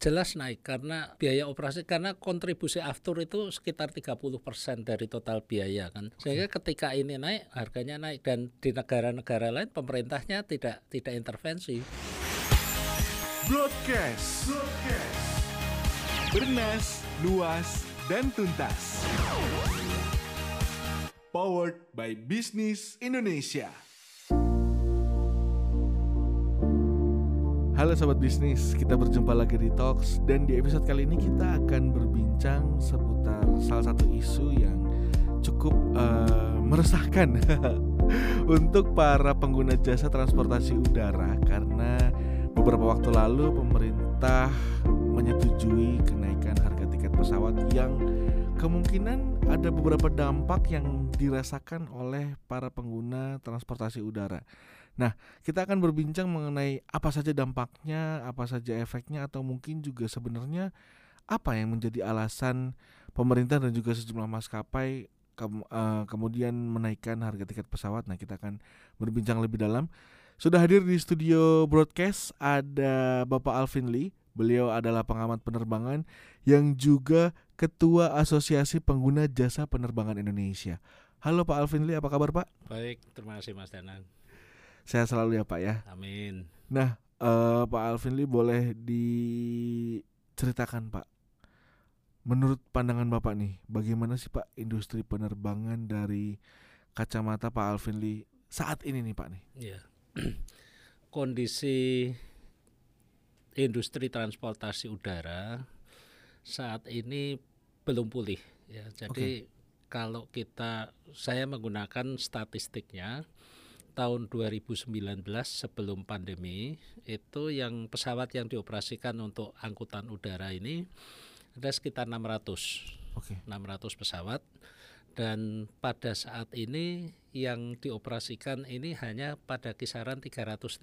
jelas naik karena biaya operasi karena kontribusi aftur itu sekitar 30% dari total biaya kan. Sehingga ketika ini naik harganya naik dan di negara-negara lain pemerintahnya tidak tidak intervensi. Broadcast. Broadcast. Bernas, luas, dan tuntas. Powered by Business Indonesia. Halo sobat bisnis, kita berjumpa lagi di Talks dan di episode kali ini kita akan berbincang seputar salah satu isu yang cukup uh, meresahkan untuk para pengguna jasa transportasi udara karena beberapa waktu lalu pemerintah menyetujui kenaikan harga tiket pesawat yang kemungkinan ada beberapa dampak yang dirasakan oleh para pengguna transportasi udara. Nah, kita akan berbincang mengenai apa saja dampaknya, apa saja efeknya, atau mungkin juga sebenarnya apa yang menjadi alasan pemerintah dan juga sejumlah maskapai ke, uh, eh, kemudian menaikkan harga tiket pesawat. Nah, kita akan berbincang lebih dalam. Sudah hadir di studio broadcast ada Bapak Alvin Lee. Beliau adalah pengamat penerbangan yang juga Ketua Asosiasi Pengguna Jasa Penerbangan Indonesia. Halo Pak Alvin Lee, apa kabar Pak? Baik, terima kasih Mas Danan. Sehat selalu ya Pak ya. Amin. Nah, uh, Pak Alvin Lee boleh diceritakan Pak. Menurut pandangan Bapak nih, bagaimana sih Pak industri penerbangan dari kacamata Pak Alvin Lee saat ini nih Pak nih? Iya. Kondisi industri transportasi udara saat ini belum pulih ya. Jadi okay. kalau kita saya menggunakan statistiknya tahun 2019 sebelum pandemi itu yang pesawat yang dioperasikan untuk angkutan udara ini ada sekitar 600. Okay. 600 pesawat dan pada saat ini yang dioperasikan ini hanya pada kisaran 350.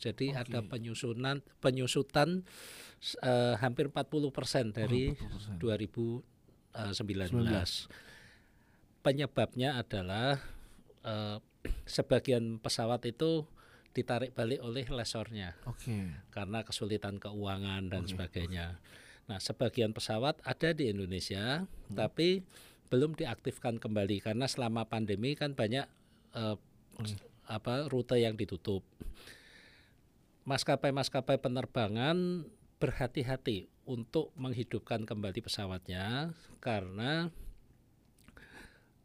Jadi okay. ada penyusunan penyusutan uh, hampir 40% dari oh, 40%. 2019. 19. Penyebabnya adalah uh, sebagian pesawat itu ditarik balik oleh lesornya okay. karena kesulitan keuangan dan okay. sebagainya. Nah, sebagian pesawat ada di Indonesia, hmm. tapi belum diaktifkan kembali karena selama pandemi kan banyak uh, hmm. apa rute yang ditutup. Maskapai-maskapai penerbangan berhati-hati untuk menghidupkan kembali pesawatnya karena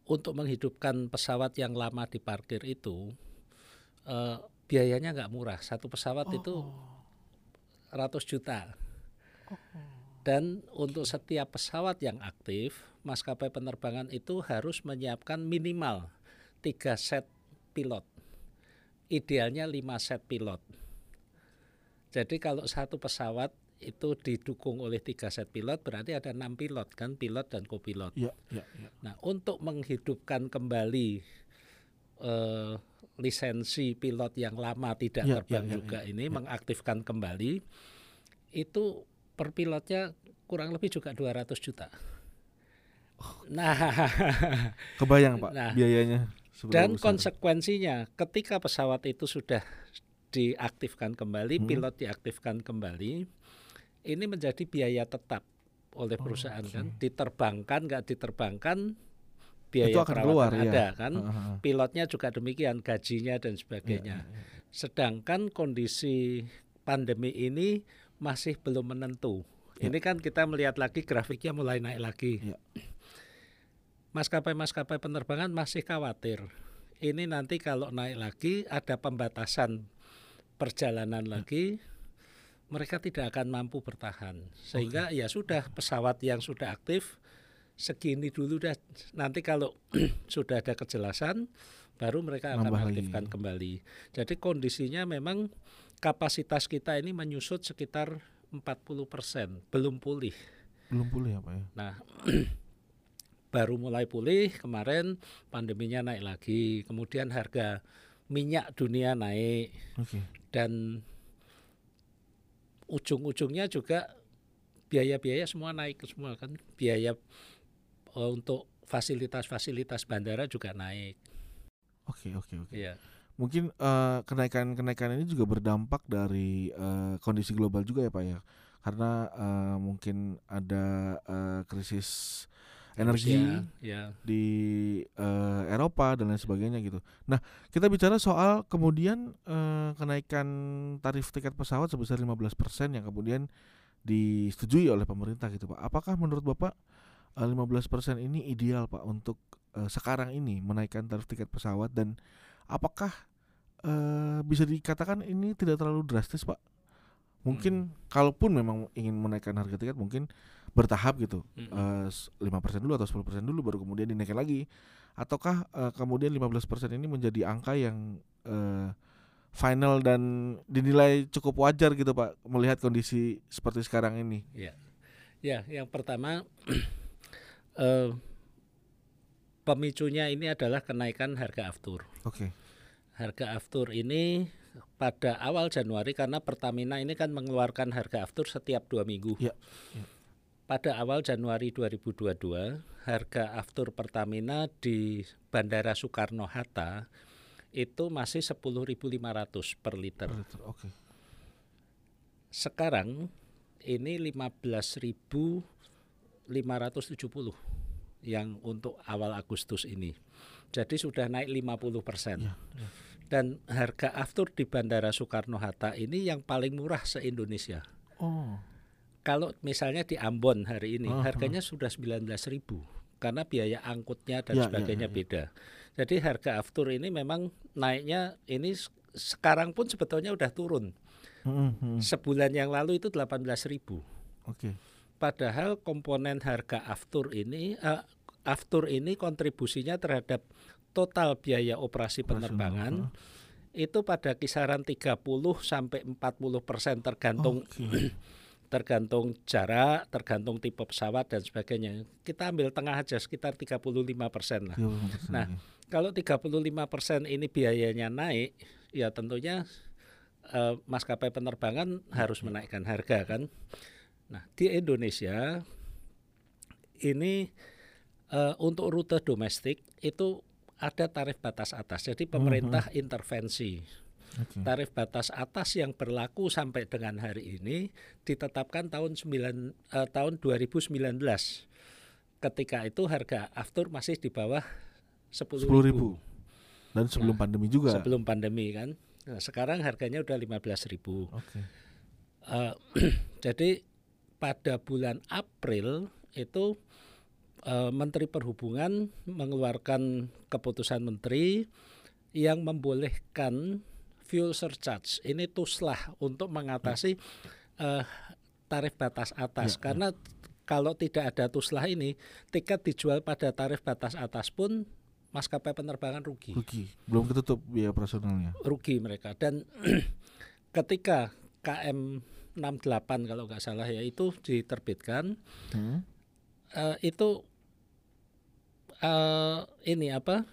untuk menghidupkan pesawat yang lama diparkir itu uh, biayanya nggak murah. Satu pesawat oh. itu ratus juta. Oh. Dan untuk setiap pesawat yang aktif, maskapai penerbangan itu harus menyiapkan minimal tiga set pilot. Idealnya lima set pilot. Jadi kalau satu pesawat itu didukung oleh tiga set pilot berarti ada enam pilot kan pilot dan kopilot. Ya, ya, ya. Nah untuk menghidupkan kembali uh, lisensi pilot yang lama tidak ya, terbang ya, ya, juga ya, ini ya. mengaktifkan kembali itu per pilotnya kurang lebih juga 200 juta. Oh. Nah, kebayang pak nah, biayanya. Dan besar. konsekuensinya ketika pesawat itu sudah diaktifkan kembali, hmm. pilot diaktifkan kembali, ini menjadi biaya tetap oleh oh, perusahaan oh, okay. kan diterbangkan nggak diterbangkan biaya itu akan keluar ya. ada kan uh -huh. pilotnya juga demikian gajinya dan sebagainya yeah, yeah, yeah. sedangkan kondisi pandemi ini masih belum menentu yeah. ini kan kita melihat lagi grafiknya mulai naik lagi yeah. maskapai-maskapai penerbangan masih khawatir ini nanti kalau naik lagi ada pembatasan perjalanan yeah. Mereka tidak akan mampu bertahan sehingga okay. ya sudah pesawat yang sudah aktif segini dulu dah nanti kalau sudah ada kejelasan baru mereka akan Nambah aktifkan lagi. kembali jadi kondisinya memang kapasitas kita ini menyusut sekitar 40% belum pulih belum pulih apa ya nah baru mulai pulih kemarin pandeminya naik lagi kemudian harga minyak dunia naik okay. dan ujung-ujungnya juga biaya-biaya semua naik semua kan biaya uh, untuk fasilitas-fasilitas bandara juga naik. Oke oke oke. Ya. Mungkin uh, kenaikan kenaikan ini juga berdampak dari uh, kondisi global juga ya pak ya. karena uh, mungkin ada uh, krisis energi Ya, ya. di uh, Eropa dan lain sebagainya gitu. Nah, kita bicara soal kemudian uh, kenaikan tarif tiket pesawat sebesar 15% yang kemudian disetujui oleh pemerintah gitu, Pak. Apakah menurut Bapak uh, 15% ini ideal, Pak, untuk uh, sekarang ini menaikkan tarif tiket pesawat dan apakah uh, bisa dikatakan ini tidak terlalu drastis, Pak? Mungkin hmm. kalaupun memang ingin menaikkan harga tiket mungkin bertahap gitu. Lima persen dulu atau 10% dulu baru kemudian dinaikkan lagi. Ataukah uh, kemudian 15% ini menjadi angka yang uh, final dan dinilai cukup wajar gitu Pak melihat kondisi seperti sekarang ini? Ya ya yang pertama uh, pemicunya ini adalah kenaikan harga aftur. Oke. Okay. harga aftur ini pada awal Januari karena Pertamina ini kan mengeluarkan harga aftur setiap dua minggu. Ya, ya pada awal Januari 2022, harga aftur Pertamina di Bandara Soekarno Hatta itu masih 10.500 per liter. Okay. Sekarang ini 15.570 yang untuk awal Agustus ini. Jadi sudah naik 50 persen. Ya, ya. Dan harga aftur di Bandara Soekarno Hatta ini yang paling murah se-Indonesia. Oh kalau misalnya di Ambon hari ini uh -huh. harganya sudah 19.000 karena biaya angkutnya dan ya, ya sebagainya ya, ya. beda. Jadi harga aftur ini memang naiknya ini sekarang pun sebetulnya udah turun. Uh -huh. Sebulan yang lalu itu 18.000. Oke. Okay. Padahal komponen harga aftur ini uh, aftur ini kontribusinya terhadap total biaya operasi penerbangan itu pada kisaran 30 sampai 40 persen tergantung okay. Tergantung jarak, tergantung tipe pesawat dan sebagainya. Kita ambil tengah aja sekitar 35 persen lah. Nah, kalau 35 persen ini biayanya naik, ya tentunya uh, maskapai penerbangan harus menaikkan harga kan. Nah, di Indonesia ini uh, untuk rute domestik itu ada tarif batas atas. Jadi pemerintah uh -huh. intervensi Okay. Tarif batas atas yang berlaku sampai dengan hari ini ditetapkan tahun 9 uh, eh, tahun 2019. Ketika itu harga aftur masih di bawah 10.000. 10 ribu. Dan sebelum nah, pandemi juga. Sebelum pandemi kan. Nah, sekarang harganya udah 15.000. Okay. Uh, jadi pada bulan April itu uh, Menteri Perhubungan mengeluarkan keputusan menteri yang membolehkan fuel surcharge ini tuslah untuk mengatasi uh, tarif batas atas ya, ya. karena ya. kalau tidak ada tuslah ini tiket dijual pada tarif batas atas pun maskapai penerbangan rugi. Rugi. Belum ketutup biaya operasionalnya. Rugi mereka dan ketika KM 68 kalau nggak salah ya itu diterbitkan hmm. uh, itu uh, ini apa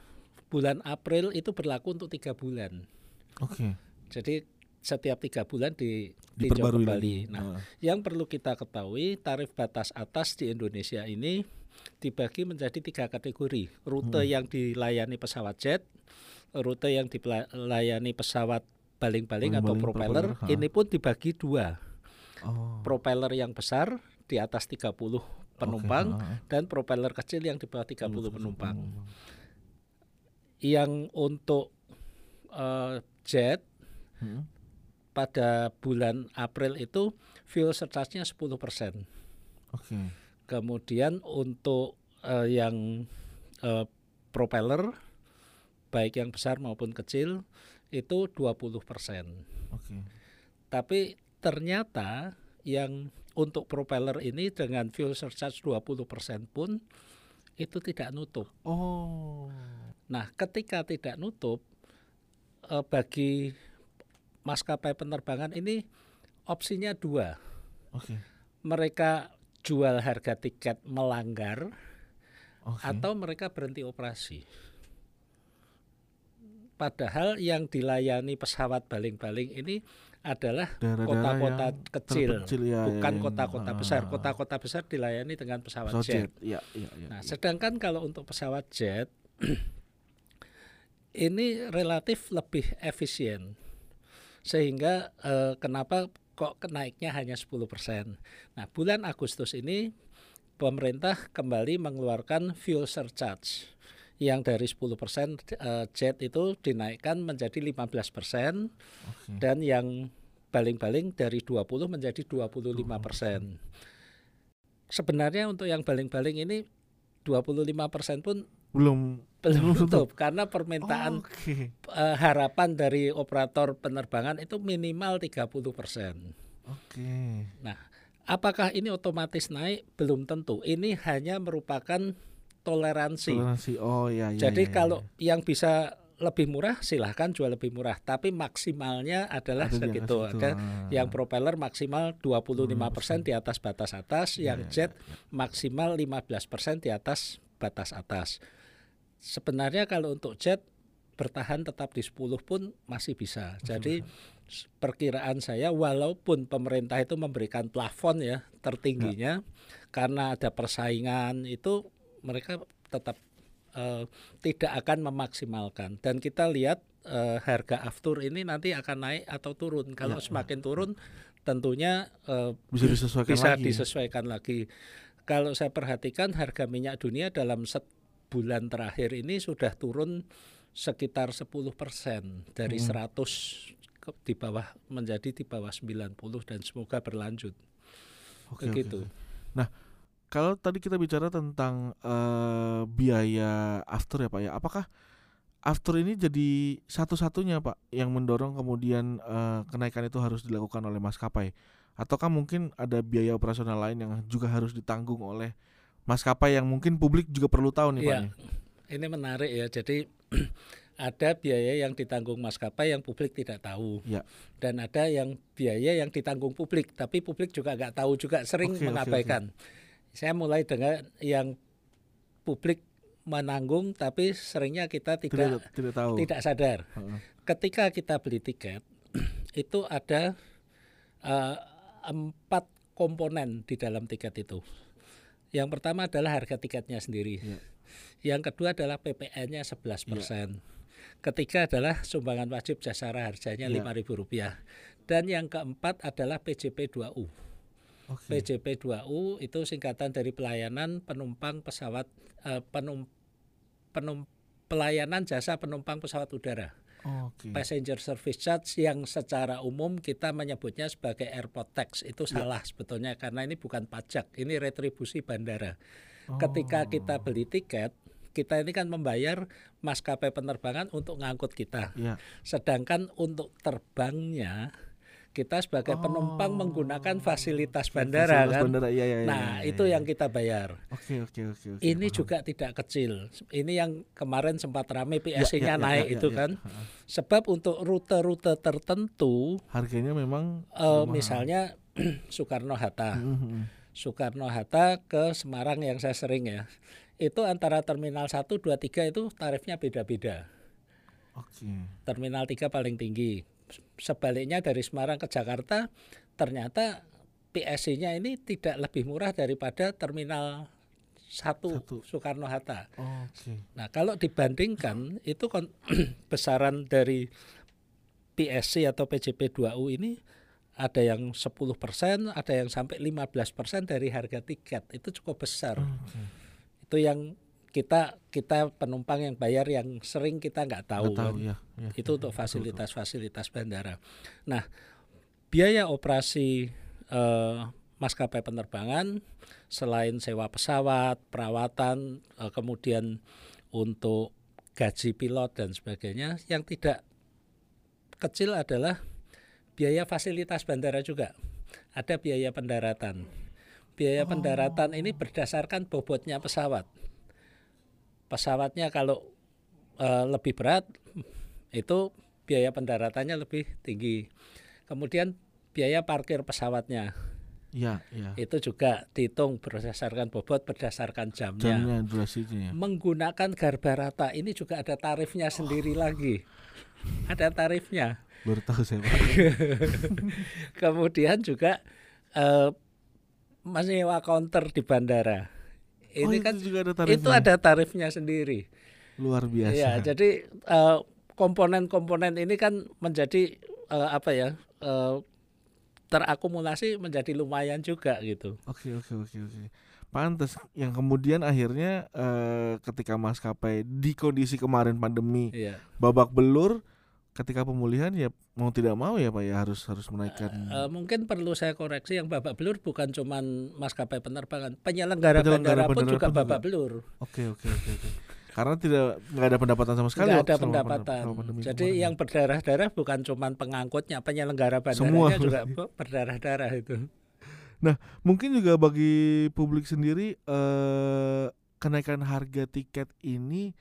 bulan April itu berlaku untuk tiga bulan. Oke. Okay. Jadi setiap tiga bulan di diperbarui kembali. Nah, uh. yang perlu kita ketahui tarif batas atas di Indonesia ini dibagi menjadi tiga kategori. Rute hmm. yang dilayani pesawat jet, rute yang dilayani pesawat baling-baling atau propeller, propeller ini pun dibagi dua. Oh. Propeller yang besar di atas 30 penumpang okay. dan propeller kecil yang di bawah 30 penumpang. Yang untuk uh, jet hmm. pada bulan April itu fuel surcharge-nya 10%. Oke. Okay. Kemudian untuk uh, yang uh, propeller baik yang besar maupun kecil itu 20%. Oke. Okay. Tapi ternyata yang untuk propeller ini dengan fuel surcharge 20% pun itu tidak nutup. Oh. Nah, ketika tidak nutup, uh, bagi maskapai penerbangan ini opsinya dua. Okay. Mereka jual harga tiket melanggar okay. atau mereka berhenti operasi. Padahal yang dilayani pesawat baling-baling ini adalah kota-kota kecil, ya, bukan ya, kota-kota ya, besar. Kota-kota besar dilayani dengan pesawat, pesawat jet. jet. Ya, ya, ya, nah, ya. sedangkan kalau untuk pesawat jet ini relatif lebih efisien sehingga eh, kenapa kok kenaiknya hanya 10%. Nah, bulan Agustus ini pemerintah kembali mengeluarkan fuel surcharge yang dari 10% uh, jet itu dinaikkan menjadi 15% okay. dan yang baling-baling dari 20 menjadi 25%. Sebenarnya untuk yang baling-baling ini 25% pun belum belum tutup karena permintaan oh, okay. uh, harapan dari operator penerbangan itu minimal 30%. Oke. Okay. Nah, apakah ini otomatis naik? Belum tentu. Ini hanya merupakan toleransi. Toleransi. Oh ya ya. Jadi ya, ya, kalau ya. yang bisa lebih murah silahkan jual lebih murah tapi maksimalnya adalah Ada segitu kan yang propeller maksimal 25% persen di atas batas atas ya, yang ya, jet ya, ya. maksimal 15% di atas batas atas sebenarnya kalau untuk jet bertahan tetap di 10 pun masih bisa. Jadi perkiraan saya walaupun pemerintah itu memberikan plafon ya tertingginya ya. karena ada persaingan itu mereka tetap uh, tidak akan memaksimalkan. Dan kita lihat uh, harga aftur ini nanti akan naik atau turun. Kalau ya, semakin turun tentunya uh, bisa disesuaikan bisa lagi. disesuaikan lagi. Kalau saya perhatikan harga minyak dunia dalam bulan terakhir ini sudah turun sekitar 10% dari hmm. 100 ke, di bawah menjadi di bawah 90 dan semoga berlanjut. Oke, Begitu. Oke. Nah, kalau tadi kita bicara tentang uh, biaya after ya Pak ya, apakah after ini jadi satu-satunya Pak yang mendorong kemudian uh, kenaikan itu harus dilakukan oleh maskapai? Ataukah mungkin ada biaya operasional lain yang juga harus ditanggung oleh maskapai yang mungkin publik juga perlu tahu nih ya, Pak? Ini menarik ya. Jadi ada biaya yang ditanggung maskapai yang publik tidak tahu ya. dan ada yang biaya yang ditanggung publik tapi publik juga nggak tahu juga sering okay, mengabaikan. Okay, okay saya mulai dengan yang publik menanggung tapi seringnya kita tidak tidak, tidak, tahu. tidak sadar. Uh-uh. Ketika kita beli tiket itu ada uh, empat komponen di dalam tiket itu. Yang pertama adalah harga tiketnya sendiri. Yeah. Yang kedua adalah PPN-nya 11%. Yeah. Ketiga adalah sumbangan wajib jasara harganya yeah. Rp5.000. Dan yang keempat adalah PJP 2U. Okay. PJP 2U itu singkatan dari pelayanan penumpang pesawat uh, penum, penum, pelayanan jasa penumpang pesawat udara. Okay. Passenger Service Charge yang secara umum kita menyebutnya sebagai airport tax itu ya. salah sebetulnya karena ini bukan pajak, ini retribusi bandara. Oh. Ketika kita beli tiket, kita ini kan membayar maskapai penerbangan untuk ngangkut kita. Ya. Sedangkan untuk terbangnya kita sebagai oh. penumpang menggunakan fasilitas bandara fasilitas kan. Bandara, ya, ya, nah, ya, ya, itu ya. yang kita bayar. Oke, oke, oke, oke. Ini paham. juga tidak kecil. Ini yang kemarin sempat ramai PSC-nya ya, ya, naik ya, ya, itu ya, kan. Ya. Sebab untuk rute-rute tertentu harganya memang uh, misalnya Soekarno Hatta. Mm -hmm. Soekarno Hatta ke Semarang yang saya sering ya. Itu antara terminal 1 2 3 itu tarifnya beda-beda. Oke. Terminal 3 paling tinggi sebaliknya dari Semarang ke Jakarta ternyata PSC-nya ini tidak lebih murah daripada terminal satu, satu. Soekarno Hatta. Oh, okay. Nah kalau dibandingkan itu kon besaran dari PSC atau PJP 2U ini ada yang 10%, ada yang sampai 15% dari harga tiket. Itu cukup besar. Oh, okay. Itu yang kita kita penumpang yang bayar yang sering kita nggak tahu, tahu kan? ya, ya, itu ya, untuk fasilitas-fasilitas bandara. Nah biaya operasi eh, maskapai penerbangan selain sewa pesawat, perawatan, eh, kemudian untuk gaji pilot dan sebagainya, yang tidak kecil adalah biaya fasilitas bandara juga. Ada biaya pendaratan. Biaya oh. pendaratan ini berdasarkan bobotnya pesawat pesawatnya kalau uh, lebih berat itu biaya pendaratannya lebih tinggi. Kemudian biaya parkir pesawatnya. Ya, ya. Itu juga dihitung berdasarkan bobot, berdasarkan jamnya. Jamnya, durasinya. Menggunakan garba rata ini juga ada tarifnya sendiri oh. lagi. Ada tarifnya. Baru tahu saya. Kemudian juga uh, menyewa counter di bandara ini oh, kan juga ada tarifnya. itu ada tarifnya sendiri. Luar biasa. Ya, jadi eh, komponen-komponen ini kan menjadi uh, apa ya? Uh, terakumulasi menjadi lumayan juga gitu. Oke oke oke oke. Pantes yang kemudian akhirnya uh, ketika maskapai di kondisi kemarin pandemi Iya. babak belur ketika pemulihan ya mau tidak mau ya Pak ya harus harus menaikkan Eh, mungkin perlu saya koreksi yang babak belur bukan cuman maskapai penerbangan, penyelenggara, Penyelenggara bandara pun bandara juga pun babak juga. belur. Oke oke oke oke. Karena tidak nggak ada pendapatan sama sekali Nggak ada pendapatan. pandemi Jadi kemarin. yang berdarah-darah bukan cuman pengangkutnya, penyelenggara bandaranya Semua. juga be- berdarah-darah itu. mungkin juga bagi publik sendiri eh, kenaikan harga tiket ini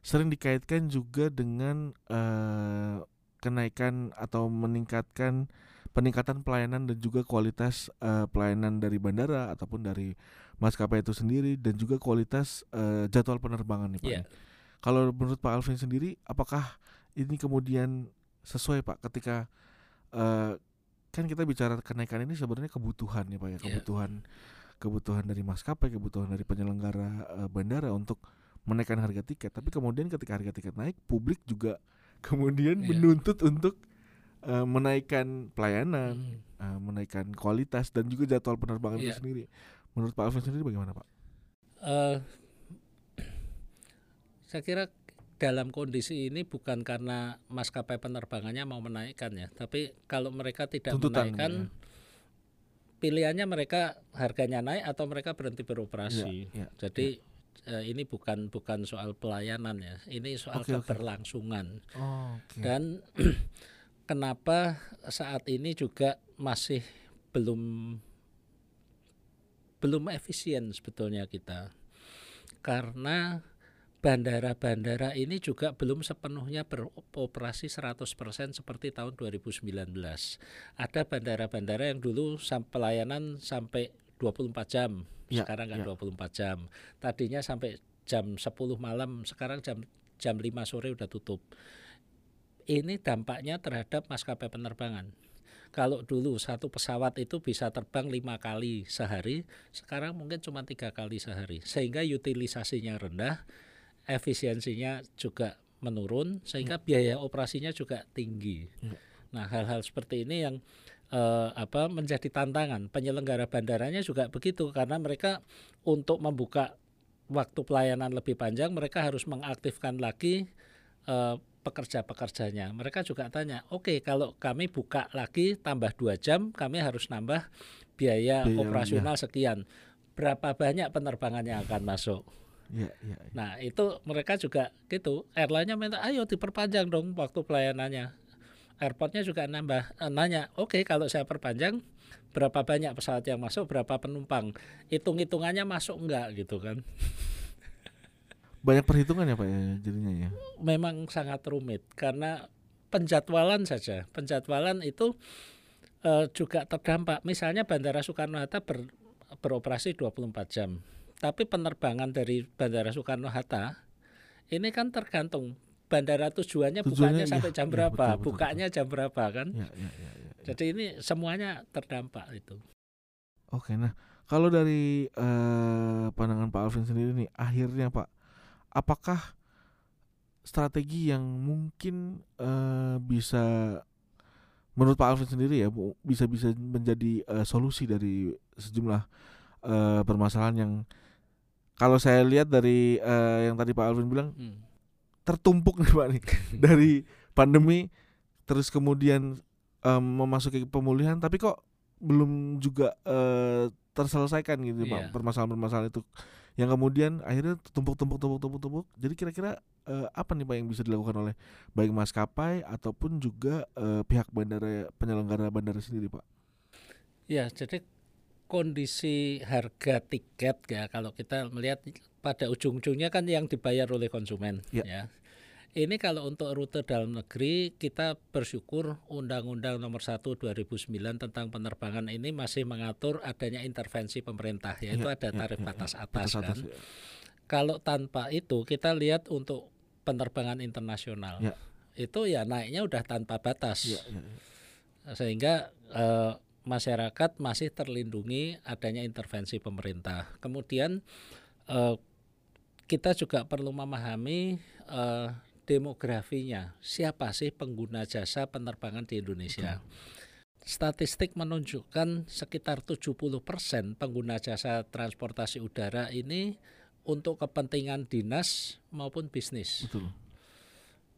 sering dikaitkan juga dengan eh, kenaikan atau meningkatkan peningkatan pelayanan dan juga kualitas eh, pelayanan dari bandara ataupun dari maskapai itu sendiri dan juga kualitas eh, jadwal penerbangan nih Pak. Iya. Kalau menurut Pak Alvin sendiri apakah ini kemudian sesuai Pak ketika eh, kan kita bicara kenaikan ini sebenarnya kebutuhan ya Pak ya Iya. kebutuhan kebutuhan dari maskapai kebutuhan dari penyelenggara eh, bandara untuk menaikkan harga tiket tapi kemudian ketika harga tiket naik publik juga kemudian Iya. menuntut untuk eh, menaikkan pelayanan Hmm. eh, menaikkan kualitas dan juga jadwal penerbangan itu Iya. sendiri menurut Pak Alvin sendiri bagaimana Pak? Eh, saya kira dalam kondisi ini bukan karena maskapai penerbangannya mau menaikkan ya, tapi kalau mereka tidak Tuntutan, menaikkan, ya. pilihannya mereka harganya naik atau mereka berhenti beroperasi. Iya, iya. Jadi eh, ini bukan bukan soal pelayanan ya, ini soal oke. keberlangsungan. Oh, oke. Dan kenapa saat ini juga masih belum belum efisien sebetulnya kita. Karena bandara-bandara ini juga belum sepenuhnya beroperasi 100% seperti tahun 2019. Ada bandara-bandara yang dulu pelayanan sampai 24 jam, Ya, sekarang kan ya. 24 jam. Tadinya sampai jam 10 malam, sekarang jam jam 5 sore udah tutup. Ini dampaknya terhadap maskapai penerbangan. Kalau dulu satu pesawat itu bisa terbang lima kali sehari, sekarang mungkin cuma tiga kali sehari, sehingga utilisasinya rendah, efisiensinya juga menurun, sehingga biaya operasinya juga tinggi. Ya. Nah, hal-hal seperti ini yang eh, apa menjadi tantangan penyelenggara bandaranya juga begitu, karena mereka untuk membuka waktu pelayanan lebih panjang, mereka harus mengaktifkan lagi eh, pekerja-pekerjanya. Mereka juga tanya, oke kalau kami buka lagi tambah dua jam, kami harus nambah biaya Biaya, operasional sekian. Berapa banyak penerbangan yang akan masuk? Iya, iya, iya. Nah itu mereka juga gitu. Airline-nya minta, ayo diperpanjang dong waktu pelayanannya. Airportnya juga nambah, eh, nanya, oke kalau saya perpanjang, berapa banyak pesawat yang masuk, berapa penumpang? Hitung-hitungannya masuk enggak gitu kan? Banyak perhitungan ya Pak ya jadinya ya. memang sangat rumit karena penjadwalan saja. Penjadwalan itu eh, juga terdampak. Misalnya Bandara Soekarno Hatta ber- beroperasi 24 jam. Tapi penerbangan dari Bandara Soekarno Hatta ini kan tergantung bandara tujuannya, Tujuannya, bukanya iya, sampai jam iya, berapa, betul, betul, bukanya jam berapa kan. Ya, ya, ya, ya, ya. Jadi ini semuanya terdampak itu. Oke, nah kalau dari eh, pandangan Pak Alvin sendiri nih, akhirnya Pak, apakah strategi yang mungkin eh, bisa menurut Pak Alvin sendiri ya bu- bisa bisa menjadi eh, solusi dari sejumlah eh, permasalahan yang kalau saya lihat dari eh, yang tadi Pak Alvin bilang Hmm. Tertumpuk nih Pak nih dari pandemi terus kemudian em, memasuki pemulihan tapi kok belum juga eh, terselesaikan gitu Iya. Pak permasalahan-permasalahan itu yang kemudian akhirnya tumpuk-tumpuk tumpuk-tumpuk tumpuk jadi kira-kira eh, apa nih Pak yang bisa dilakukan oleh baik maskapai ataupun juga eh, pihak bandara penyelenggara bandara sendiri Pak Ya, jadi kondisi harga tiket ya kalau kita melihat pada ujung-ujungnya kan yang dibayar oleh konsumen Ya. ya. Ini kalau untuk rute dalam negeri kita bersyukur Undang-Undang Nomor 1 2009 tentang penerbangan ini masih mengatur adanya intervensi pemerintah yaitu Ya, ada ya, tarif ya, ya. batas atas Batas kan. atas, ya. Kalau tanpa itu kita lihat untuk penerbangan internasional Ya. itu ya naiknya udah tanpa batas Ya, ya, ya. sehingga eh, masyarakat masih terlindungi adanya intervensi pemerintah. Kemudian eh, kita juga perlu memahami eh, demografinya, siapa sih pengguna jasa penerbangan di Indonesia. statistik menunjukkan sekitar 70% pengguna jasa transportasi udara ini untuk kepentingan dinas maupun bisnis. Betul.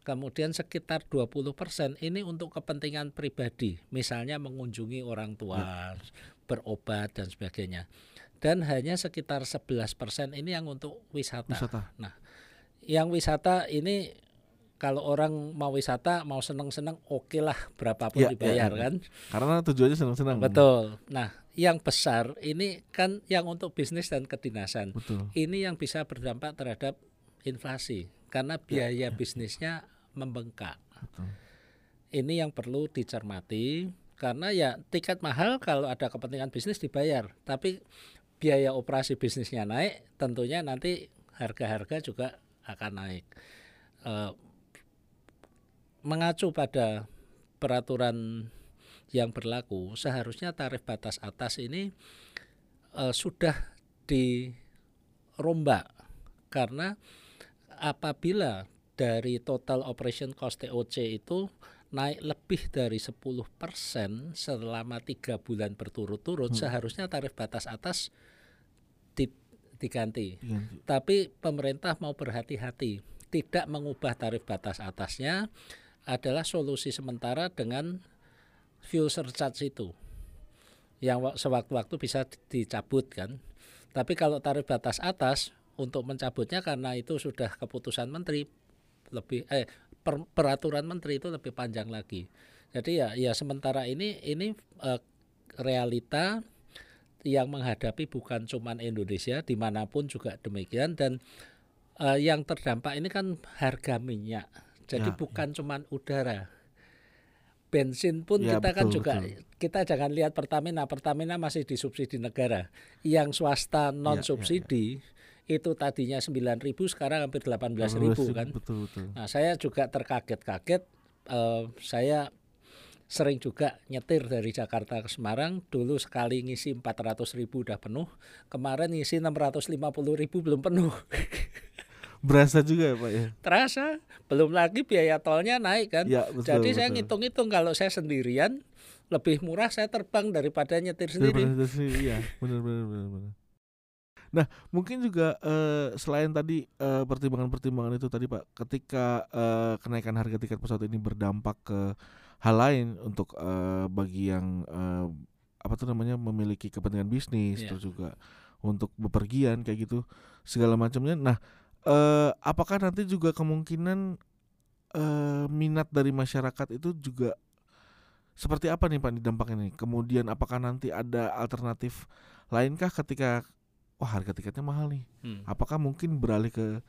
Kemudian sekitar 20% ini untuk kepentingan pribadi, misalnya mengunjungi orang tua, ya. berobat dan sebagainya. Dan hanya sekitar 11% ini yang untuk wisata. wisata. Nah, yang wisata ini kalau orang mau wisata mau seneng-seneng oke okay lah berapapun ya, dibayar ya, ya. kan karena tujuannya seneng-seneng betul nah yang besar ini kan yang untuk bisnis dan kedinasan betul. ini yang bisa berdampak terhadap inflasi karena ya, biaya ya, ya. bisnisnya membengkak betul. ini yang perlu dicermati karena ya tiket mahal kalau ada kepentingan bisnis dibayar tapi biaya operasi bisnisnya naik tentunya nanti harga-harga juga akan naik uh, mengacu pada peraturan yang berlaku, seharusnya tarif batas atas ini uh, sudah dirombak karena apabila dari total operation cost TOC itu naik lebih dari 10% selama tiga bulan berturut-turut, hmm. seharusnya tarif batas atas di, diganti. diganti. Tapi pemerintah mau berhati-hati, tidak mengubah tarif batas atasnya, adalah solusi sementara dengan fuel surcharge itu yang sewaktu-waktu bisa dicabut kan. Tapi kalau tarif batas atas untuk mencabutnya karena itu sudah keputusan menteri lebih eh per, peraturan menteri itu lebih panjang lagi. Jadi ya ya sementara ini ini eh, realita yang menghadapi bukan cuma Indonesia di mana pun juga demikian dan eh, yang terdampak ini kan harga minyak jadi ya, bukan ya. cuma udara. Bensin pun ya, kita kan betul, kan juga betul. kita jangan lihat Pertamina, Pertamina masih disubsidi negara. Yang swasta non subsidi ya, ya, ya. itu tadinya 9.000 sekarang hampir 18.000 kan. Betul, betul. Nah, saya juga terkaget-kaget uh, saya sering juga nyetir dari Jakarta ke Semarang dulu sekali ngisi 400 ribu udah penuh kemarin ngisi 650 ribu belum penuh Berasa juga ya Pak ya? Terasa, belum lagi biaya tolnya naik kan. Ya, betul, Jadi betul. saya ngitung-ngitung kalau saya sendirian lebih murah saya terbang daripada nyetir sendiri. Daripada sendiri, iya, benar benar benar benar. Nah, mungkin juga uh, selain tadi uh, pertimbangan-pertimbangan itu tadi Pak, ketika uh, kenaikan harga tiket pesawat ini berdampak ke hal lain untuk uh, bagi yang uh, apa tuh namanya memiliki kepentingan bisnis, yeah. terus juga untuk bepergian kayak gitu segala macamnya. Nah, uh, apakah nanti juga kemungkinan uh, minat dari masyarakat itu juga seperti apa nih Pak dampak ini? Kemudian apakah nanti ada alternatif lainkah ketika wah harga tiketnya mahal nih? Hmm. Apakah mungkin beralih ke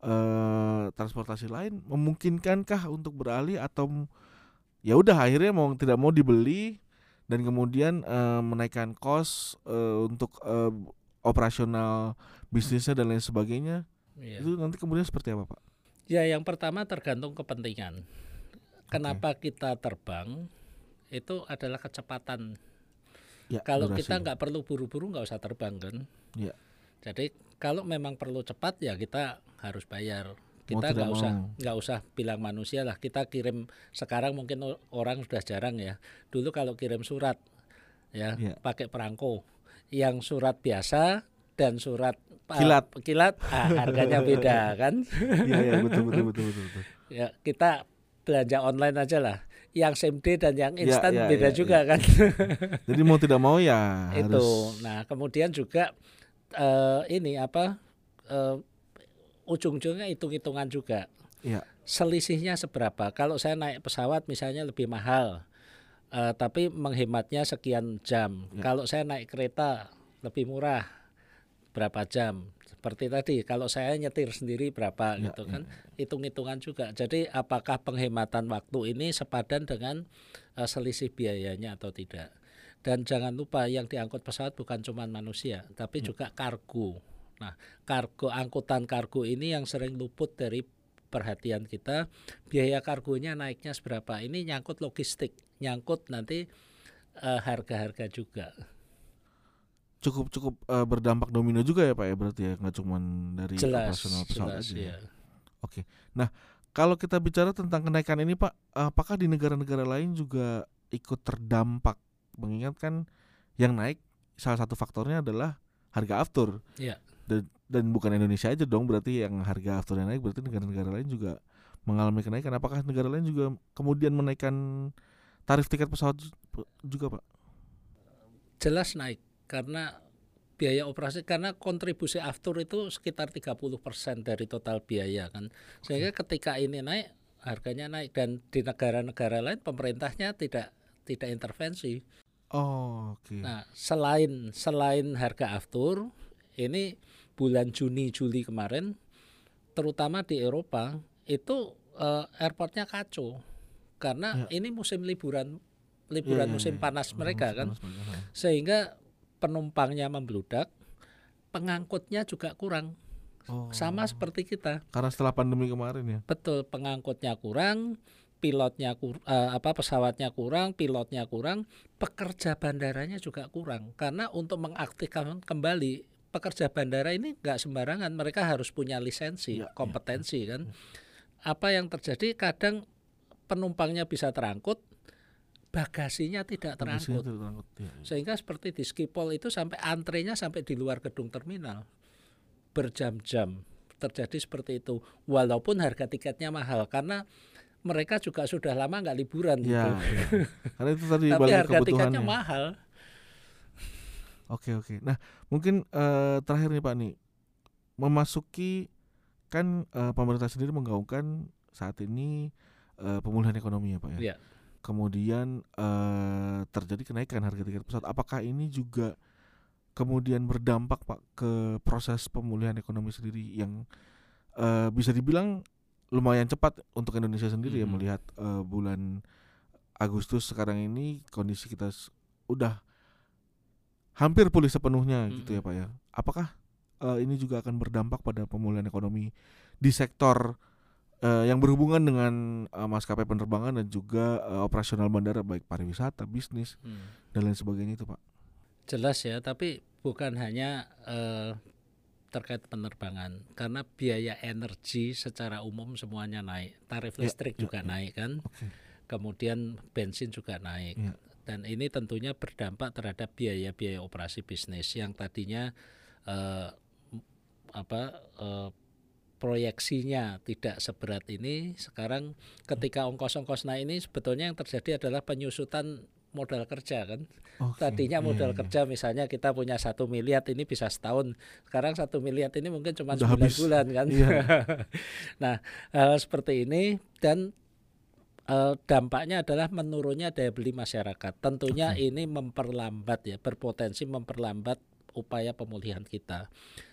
uh, transportasi lain? Memungkinkankah untuk beralih atau ya udah akhirnya mau tidak mau dibeli dan kemudian uh, menaikkan kos uh, untuk uh, operasional bisnisnya dan lain sebagainya? Iya. Itu nanti kemudian seperti apa, Pak? Ya, yang pertama tergantung kepentingan. Kenapa okay. kita terbang itu adalah kecepatan. Ya, kalau durasi. kita nggak perlu buru-buru nggak usah terbang kan. Ya. Jadi kalau memang perlu cepat ya kita harus bayar. Kita nggak usah nggak usah bilang manusia lah. Kita kirim sekarang mungkin orang sudah jarang ya. Dulu kalau kirim surat ya, ya. pakai perangko. Yang surat biasa dan surat kilat. kilat. Ah, harganya beda kan? Iya ya, betul, betul betul betul betul. Ya kita belanja online aja lah. Yang same day dan yang instan ya, ya, beda ya, juga ya. kan? Jadi mau tidak mau ya itu. harus... nah kemudian juga uh, ini apa uh, ujung-ujungnya hitung-hitungan juga. Ya. selisihnya seberapa? Kalau saya naik pesawat misalnya lebih mahal uh, tapi menghematnya sekian jam. Ya. kalau saya naik kereta lebih murah berapa jam. Seperti tadi kalau saya nyetir sendiri berapa ya, gitu ya. kan hitung-hitungan juga. Jadi apakah penghematan waktu ini sepadan dengan uh, selisih biayanya atau tidak? Dan jangan lupa yang diangkut pesawat bukan cuma manusia tapi ya. juga kargo. Nah kargo angkutan kargo ini yang sering luput dari perhatian kita biaya kargonya naiknya seberapa? Ini nyangkut logistik nyangkut nanti uh, harga-harga juga cukup cukup uh, berdampak domino juga ya pak ya berarti ya nggak cuma dari jelas, operasional pesawat jelas, aja. Ya. Iya. Oke, nah kalau kita bicara tentang kenaikan ini pak, apakah di negara-negara lain juga ikut terdampak mengingat kan yang naik salah satu faktornya adalah harga aftur Iya. dan, dan bukan Indonesia aja dong berarti yang harga afturnya naik berarti negara-negara lain juga mengalami kenaikan apakah negara lain juga kemudian menaikkan tarif tiket pesawat ju- juga pak jelas naik karena biaya operasi karena kontribusi aftur itu sekitar 30% dari total biaya kan. Sehingga ketika ini naik harganya naik dan di negara-negara lain pemerintahnya tidak tidak intervensi. oh oke Nah, selain selain harga aftur, ini bulan Juni Juli kemarin terutama di Eropa itu eh, airportnya kacau karena ini musim liburan liburan Iya, iya, musim iya. panas Oh, mereka musim kan panas mereka, ha. sehingga penumpangnya membludak, pengangkutnya juga kurang. oh. Sama seperti kita. karena setelah pandemi kemarin ya Betul, pengangkutnya kurang, pilotnya kur, eh, apa pesawatnya kurang, pilotnya kurang, pekerja bandaranya juga kurang. Karena untuk mengaktifkan kembali pekerja bandara ini nggak sembarangan, mereka harus punya lisensi, Iya, iya, kompetensi kan. Apa yang terjadi kadang penumpangnya bisa terangkut, bagasinya tidak terangkut. terangkut, ya, ya. Sehingga seperti di Skipol itu sampai antrenya sampai di luar gedung terminal. Berjam-jam terjadi seperti itu. Walaupun harga tiketnya mahal karena mereka juga sudah lama nggak liburan Ya, gitu. ya. karena itu tadi Tapi harga tiketnya mahal. Oke oke. Nah mungkin eh, terakhir nih Pak nih memasuki kan eh, pemerintah sendiri menggaungkan saat ini eh, pemulihan ekonomi ya Pak ya. Iya. Kemudian eh, terjadi kenaikan harga tiket pesawat. Apakah ini juga kemudian berdampak Pak ke proses pemulihan ekonomi sendiri yang eh, bisa dibilang lumayan cepat untuk Indonesia sendiri ya Mhm. melihat eh, bulan Agustus sekarang ini kondisi kita udah hampir pulih sepenuhnya gitu ya. Pak ya. Apakah eh, ini juga akan berdampak pada pemulihan ekonomi di sektor eh, yang berhubungan dengan eh, maskapai penerbangan dan juga eh, operasional bandara baik pariwisata, bisnis Hmm. dan lain sebagainya itu Pak. Jelas ya, tapi bukan hanya eh, terkait penerbangan karena biaya energi secara umum semuanya naik. Tarif Ya, listrik ya, juga ya. naik kan. Oke. Kemudian bensin juga naik. Ya. Dan ini tentunya berdampak terhadap biaya-biaya operasi bisnis yang tadinya eh, m- apa eh, proyeksinya tidak seberat ini sekarang ketika ongkos-ongkos naik ini sebetulnya yang terjadi adalah penyusutan modal kerja kan Oke, tadinya iya, modal iya. kerja misalnya kita punya satu miliar ini bisa setahun sekarang satu miliar ini mungkin cuma sembilan bulan kan Iya. nah hal seperti ini dan eh, dampaknya adalah menurunnya daya beli masyarakat tentunya Oke. ini memperlambat ya berpotensi memperlambat upaya pemulihan kita.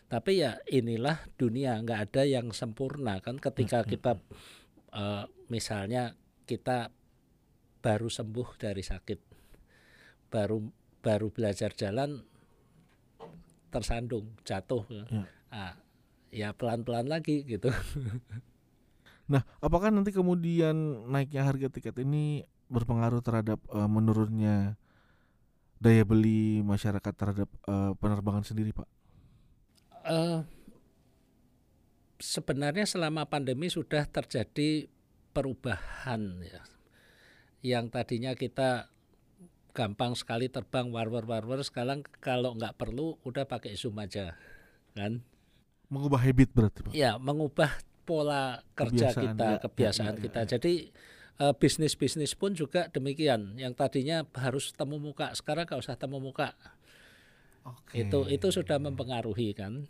Tapi ya inilah dunia nggak ada yang sempurna kan ketika kita eh, misalnya kita baru sembuh dari sakit baru baru belajar jalan tersandung jatuh. Ya. Ah, ya pelan-pelan lagi gitu. Nah, apakah nanti kemudian naiknya harga tiket ini berpengaruh terhadap eh, menurunnya daya beli masyarakat terhadap eh, penerbangan sendiri, Pak? Eh, sebenarnya selama pandemi sudah terjadi perubahan ya yang tadinya kita gampang sekali terbang war-war war-war sekarang kalau nggak perlu udah pakai zoom aja kan Mengubah habit berarti, Pak. ya mengubah pola kerja Kebiasaan, kita ya, kebiasaan ya, ya, kita ya. jadi bisnis-bisnis pun juga demikian yang tadinya harus temu muka sekarang nggak usah temu muka Oke. itu itu sudah mempengaruhi kan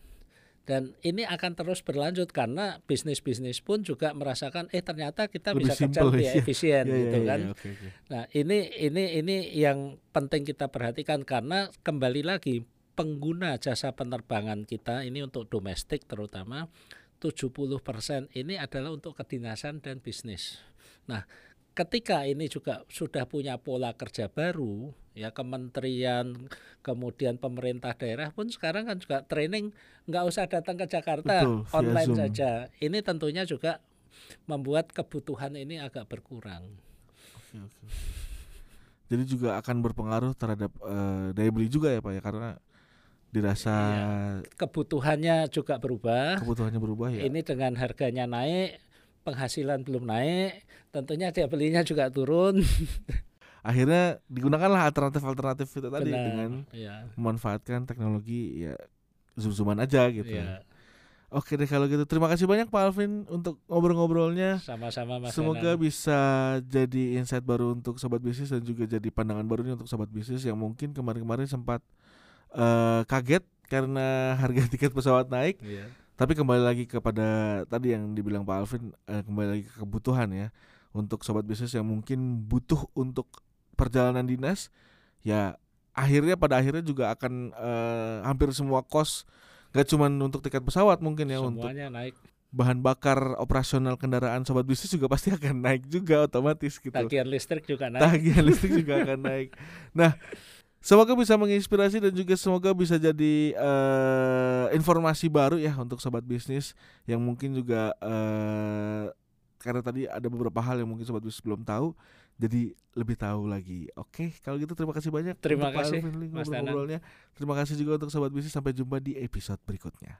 dan ini akan terus berlanjut karena bisnis-bisnis pun juga merasakan eh ternyata kita Lebih bisa kerja simple, lebih ya. efisien Iya, iya, gitu iya, kan oke, oke. Nah, ini ini ini yang penting kita perhatikan karena kembali lagi pengguna jasa penerbangan kita ini untuk domestik terutama 70% ini adalah untuk kedinasan dan bisnis. Nah, ketika ini juga sudah punya pola kerja baru, ya kementerian, kemudian pemerintah daerah pun sekarang kan juga training nggak usah datang ke Jakarta, Betul, online Zoom. saja. Ini tentunya juga membuat kebutuhan ini agak berkurang. Oke, oke. Jadi juga akan berpengaruh terhadap eh, daya beli juga ya, Pak ya, karena dirasa Iya. Kebutuhannya juga berubah. kebutuhannya berubah ya. Ini dengan harganya naik, penghasilan belum naik, tentunya daya belinya juga turun. akhirnya digunakanlah alternatif-alternatif itu tadi Benar, dengan ya. memanfaatkan teknologi ya zoom-zooman aja gitu. ya. Oke deh kalau gitu terima kasih banyak Pak Alvin untuk ngobrol-ngobrolnya. Sama-sama Mas Semoga bisa jadi insight baru untuk sobat bisnis dan juga jadi pandangan barunya untuk sobat bisnis yang mungkin kemarin-kemarin sempat eh, kaget karena harga tiket pesawat naik. Iya. Tapi kembali lagi kepada tadi yang dibilang Pak Alvin eh, kembali lagi ke kebutuhan ya untuk sobat bisnis yang mungkin butuh untuk perjalanan dinas ya akhirnya pada akhirnya juga akan eh, hampir semua kos gak cuman untuk tiket pesawat mungkin ya untuk Semuanya naik. bahan bakar operasional kendaraan sobat bisnis juga pasti akan naik juga otomatis gitu. Tagihan listrik juga naik. Tagihan listrik juga akan naik. Nah, semoga bisa menginspirasi dan juga semoga bisa jadi eh, informasi baru ya untuk sobat bisnis yang mungkin juga eh, karena tadi ada beberapa hal yang mungkin sobat bisnis belum tahu, jadi lebih tahu lagi. Oke, kalau gitu terima kasih banyak. Terima Pak kasih, Alvin Mas Danang. Terima kasih juga untuk sobat bisnis. Sampai jumpa di episode berikutnya.